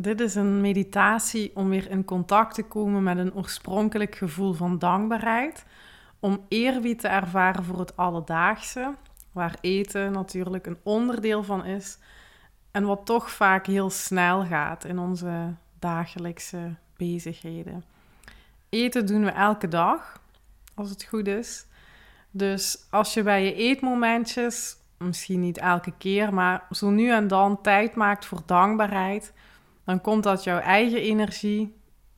Dit is een meditatie om weer in contact te komen met een oorspronkelijk gevoel van dankbaarheid. Om eerbied te ervaren voor het alledaagse, waar eten natuurlijk een onderdeel van is. En wat toch vaak heel snel gaat in onze dagelijkse bezigheden. Eten doen we elke dag, als het goed is. Dus als je bij je eetmomentjes, misschien niet elke keer, maar zo nu en dan tijd maakt voor dankbaarheid dan komt dat jouw eigen energie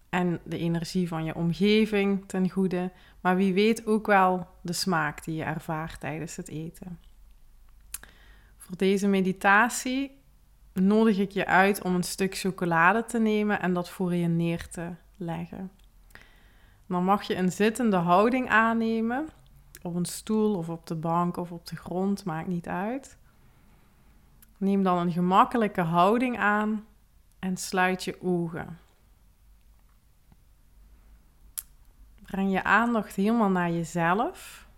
en de energie van je omgeving ten goede, maar wie weet ook wel de smaak die je ervaart tijdens het eten. Voor deze meditatie nodig ik je uit om een stuk chocolade te nemen en dat voor je neer te leggen. Dan mag je een zittende houding aannemen, op een stoel of op de bank of op de grond, maakt niet uit. Neem dan een gemakkelijke houding aan en sluit je ogen. Breng je aandacht helemaal naar jezelf.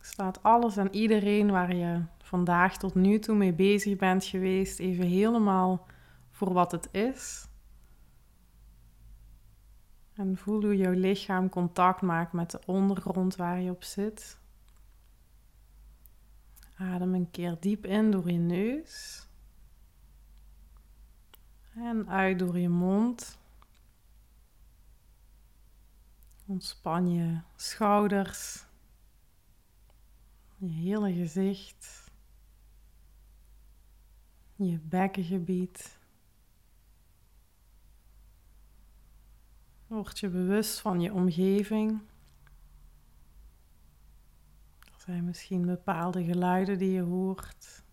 Slaat alles en iedereen waar je vandaag tot nu toe mee bezig bent geweest even helemaal voor wat het is. En voel hoe jouw lichaam contact maakt met de ondergrond waar je op zit. Adem een keer diep in door je neus. En uit door je mond. Ontspan je schouders, je hele gezicht, je bekkengebied. Word je bewust van je omgeving. Er zijn misschien bepaalde geluiden die je hoort.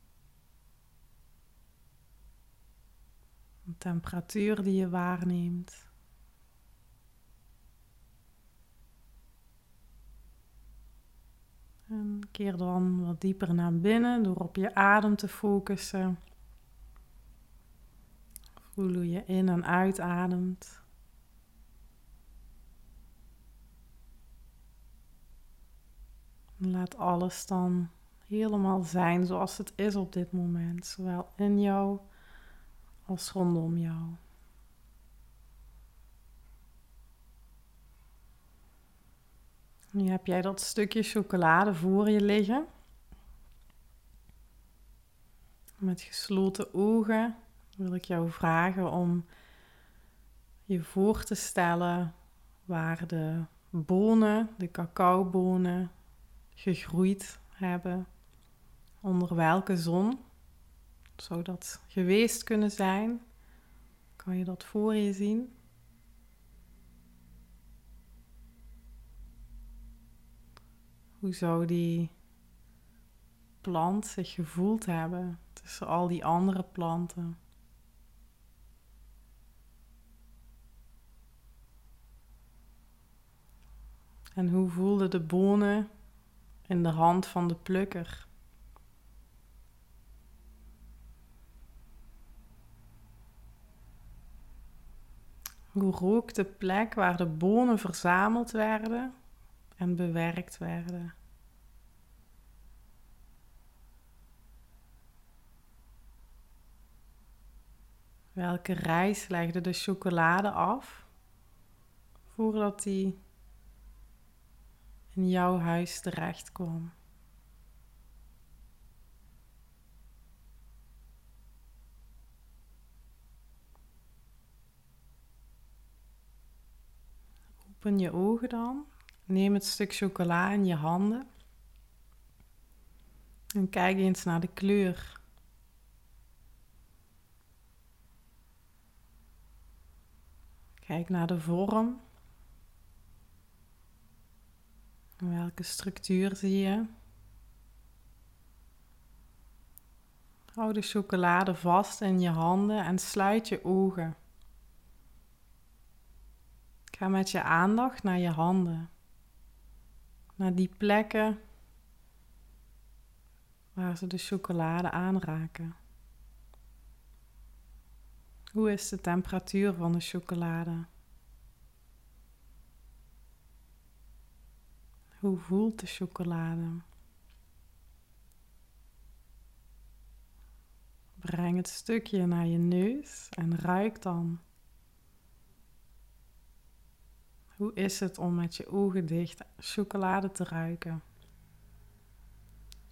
Temperatuur die je waarneemt. En keer dan wat dieper naar binnen door op je adem te focussen. Voel hoe je in en uitademt. laat alles dan helemaal zijn zoals het is op dit moment, zowel in jou rondom jou. Nu heb jij dat stukje chocolade voor je liggen. Met gesloten ogen wil ik jou vragen om je voor te stellen waar de bonen, de cacaobonen, gegroeid hebben. Onder welke zon zou dat geweest kunnen zijn? Kan je dat voor je zien? Hoe zou die plant zich gevoeld hebben tussen al die andere planten? En hoe voelden de bonen in de hand van de plukker? Hoe rook de plek waar de bonen verzameld werden en bewerkt werden? Welke reis legde de chocolade af voordat die in jouw huis terecht kwam? Open je ogen dan. Neem het stuk chocola in je handen. En kijk eens naar de kleur. Kijk naar de vorm. Welke structuur zie je? Hou de chocolade vast in je handen en sluit je ogen. Ga met je aandacht naar je handen. Naar die plekken waar ze de chocolade aanraken. Hoe is de temperatuur van de chocolade? Hoe voelt de chocolade? Breng het stukje naar je neus en ruik dan. Hoe is het om met je ogen dicht chocolade te ruiken?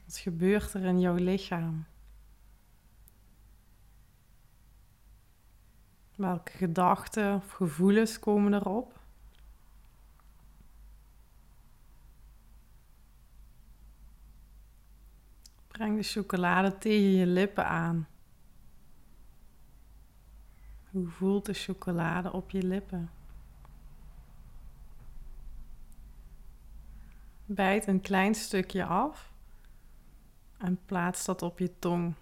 Wat gebeurt er in jouw lichaam? Welke gedachten of gevoelens komen erop? Breng de chocolade tegen je lippen aan. Hoe voelt de chocolade op je lippen? Bijt een klein stukje af en plaats dat op je tong.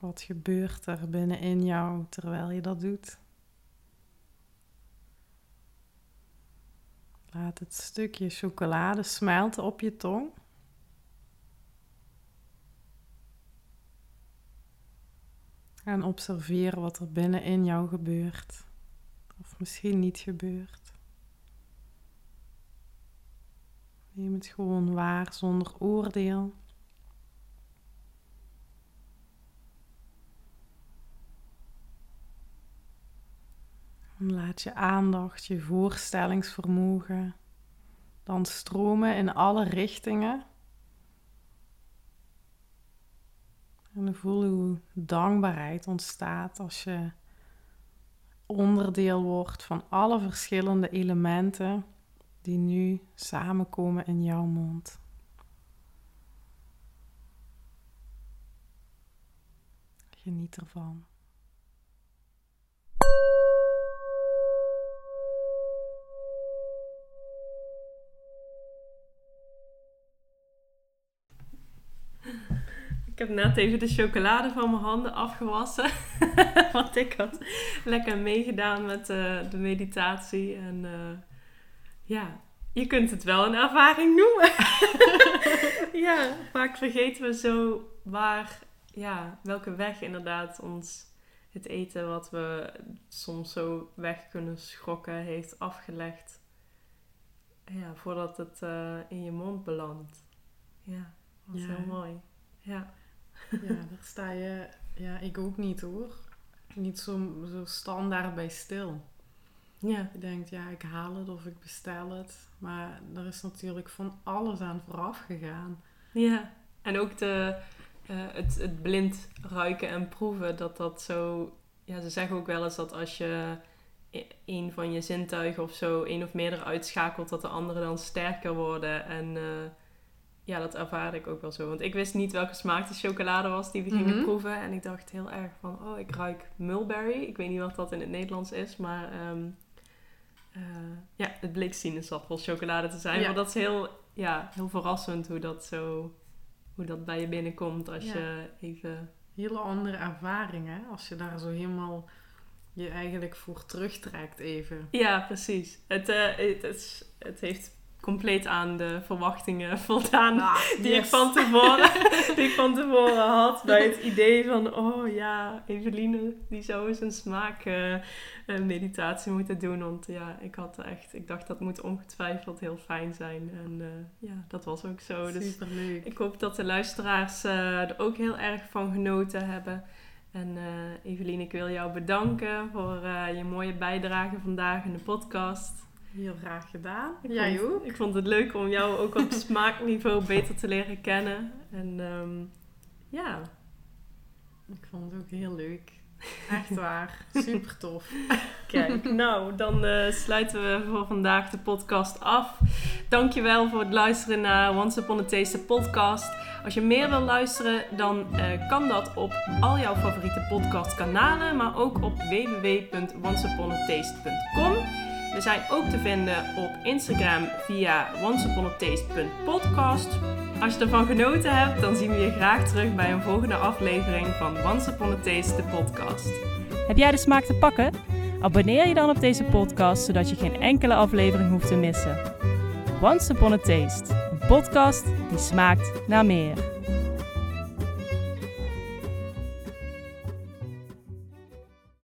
Wat gebeurt er binnenin jou terwijl je dat doet? Laat het stukje chocolade smelten op je tong. En observeer wat er binnenin jou gebeurt. Of misschien niet gebeurt. Neem het gewoon waar zonder oordeel. Laat je aandacht, je voorstellingsvermogen dan stromen in alle richtingen. En voel hoe dankbaarheid ontstaat als je onderdeel wordt van alle verschillende elementen die nu samenkomen in jouw mond. Geniet ervan. Ik heb net even de chocolade van mijn handen afgewassen. Want ik had lekker meegedaan met uh, de meditatie. En uh, ja, je kunt het wel een ervaring noemen. ja, vaak vergeten we zo waar, ja, welke weg inderdaad ons het eten wat we soms zo weg kunnen schrokken heeft afgelegd. Ja, voordat het uh, in je mond belandt. Ja, dat is ja. heel mooi. Ja. ja, daar sta je, ja, ik ook niet hoor. Niet zo, zo standaard bij stil. Ja. Je denkt, ja, ik haal het of ik bestel het. Maar er is natuurlijk van alles aan vooraf gegaan. Ja, en ook de, uh, het, het blind ruiken en proeven, dat dat zo... Ja, ze zeggen ook wel eens dat als je een van je zintuigen of zo, één of meerdere uitschakelt, dat de andere dan sterker worden. En uh, ja, dat ervaar ik ook wel zo. Want ik wist niet welke smaak de chocolade was die we gingen Mhm. proeven. En ik dacht heel erg van, oh, ik ruik mulberry. Ik weet niet wat dat in het Nederlands is, maar ehm, eh, ja, het bleek sinaasappel chocolade te zijn. Ja. Maar dat is heel, ja, heel verrassend hoe dat zo, hoe dat bij je binnenkomt als Ja. je even... Hele andere ervaring, hè? Als je daar zo helemaal je eigenlijk voor terugtrekt even. Ja, precies. Het, eh, het, het, het heeft compleet aan de verwachtingen voldaan Ah, die, ik van tevoren, die ik van tevoren had bij het idee van, oh ja, Eveline, die zou eens een smaakmeditatie moeten doen. Want ja, ik had echt, ik dacht dat moet ongetwijfeld heel fijn zijn. En eh, ja, dat was ook zo. Dus Superleuk. ik hoop dat de luisteraars eh, er ook heel erg van genoten hebben. En eh Eveline, ik wil jou bedanken voor eh, je mooie bijdrage vandaag in de podcast. Heel graag gedaan. Ik Jij vond, ook? Ik vond het leuk om jou ook op smaakniveau beter te leren kennen. En ehm, ja, Ik vond het ook heel leuk. Echt waar. Super tof. kijk. nou, dan eh, sluiten we voor vandaag de podcast af. Dankjewel voor het luisteren naar Once Upon a Taste podcast. Als je meer wil luisteren, dan eh, kan dat op al jouw favoriete podcastkanalen, maar ook op www.onceuponataste.com. We zijn ook te vinden op Instagram via onceuponataste.podcast. Als je ervan genoten hebt, dan zien we je graag terug bij een volgende aflevering van Once Upon a Taste, de podcast. Heb jij de smaak te pakken? Abonneer je dan op deze podcast, zodat je geen enkele aflevering hoeft te missen. Once Upon a Taste, een podcast die smaakt naar meer.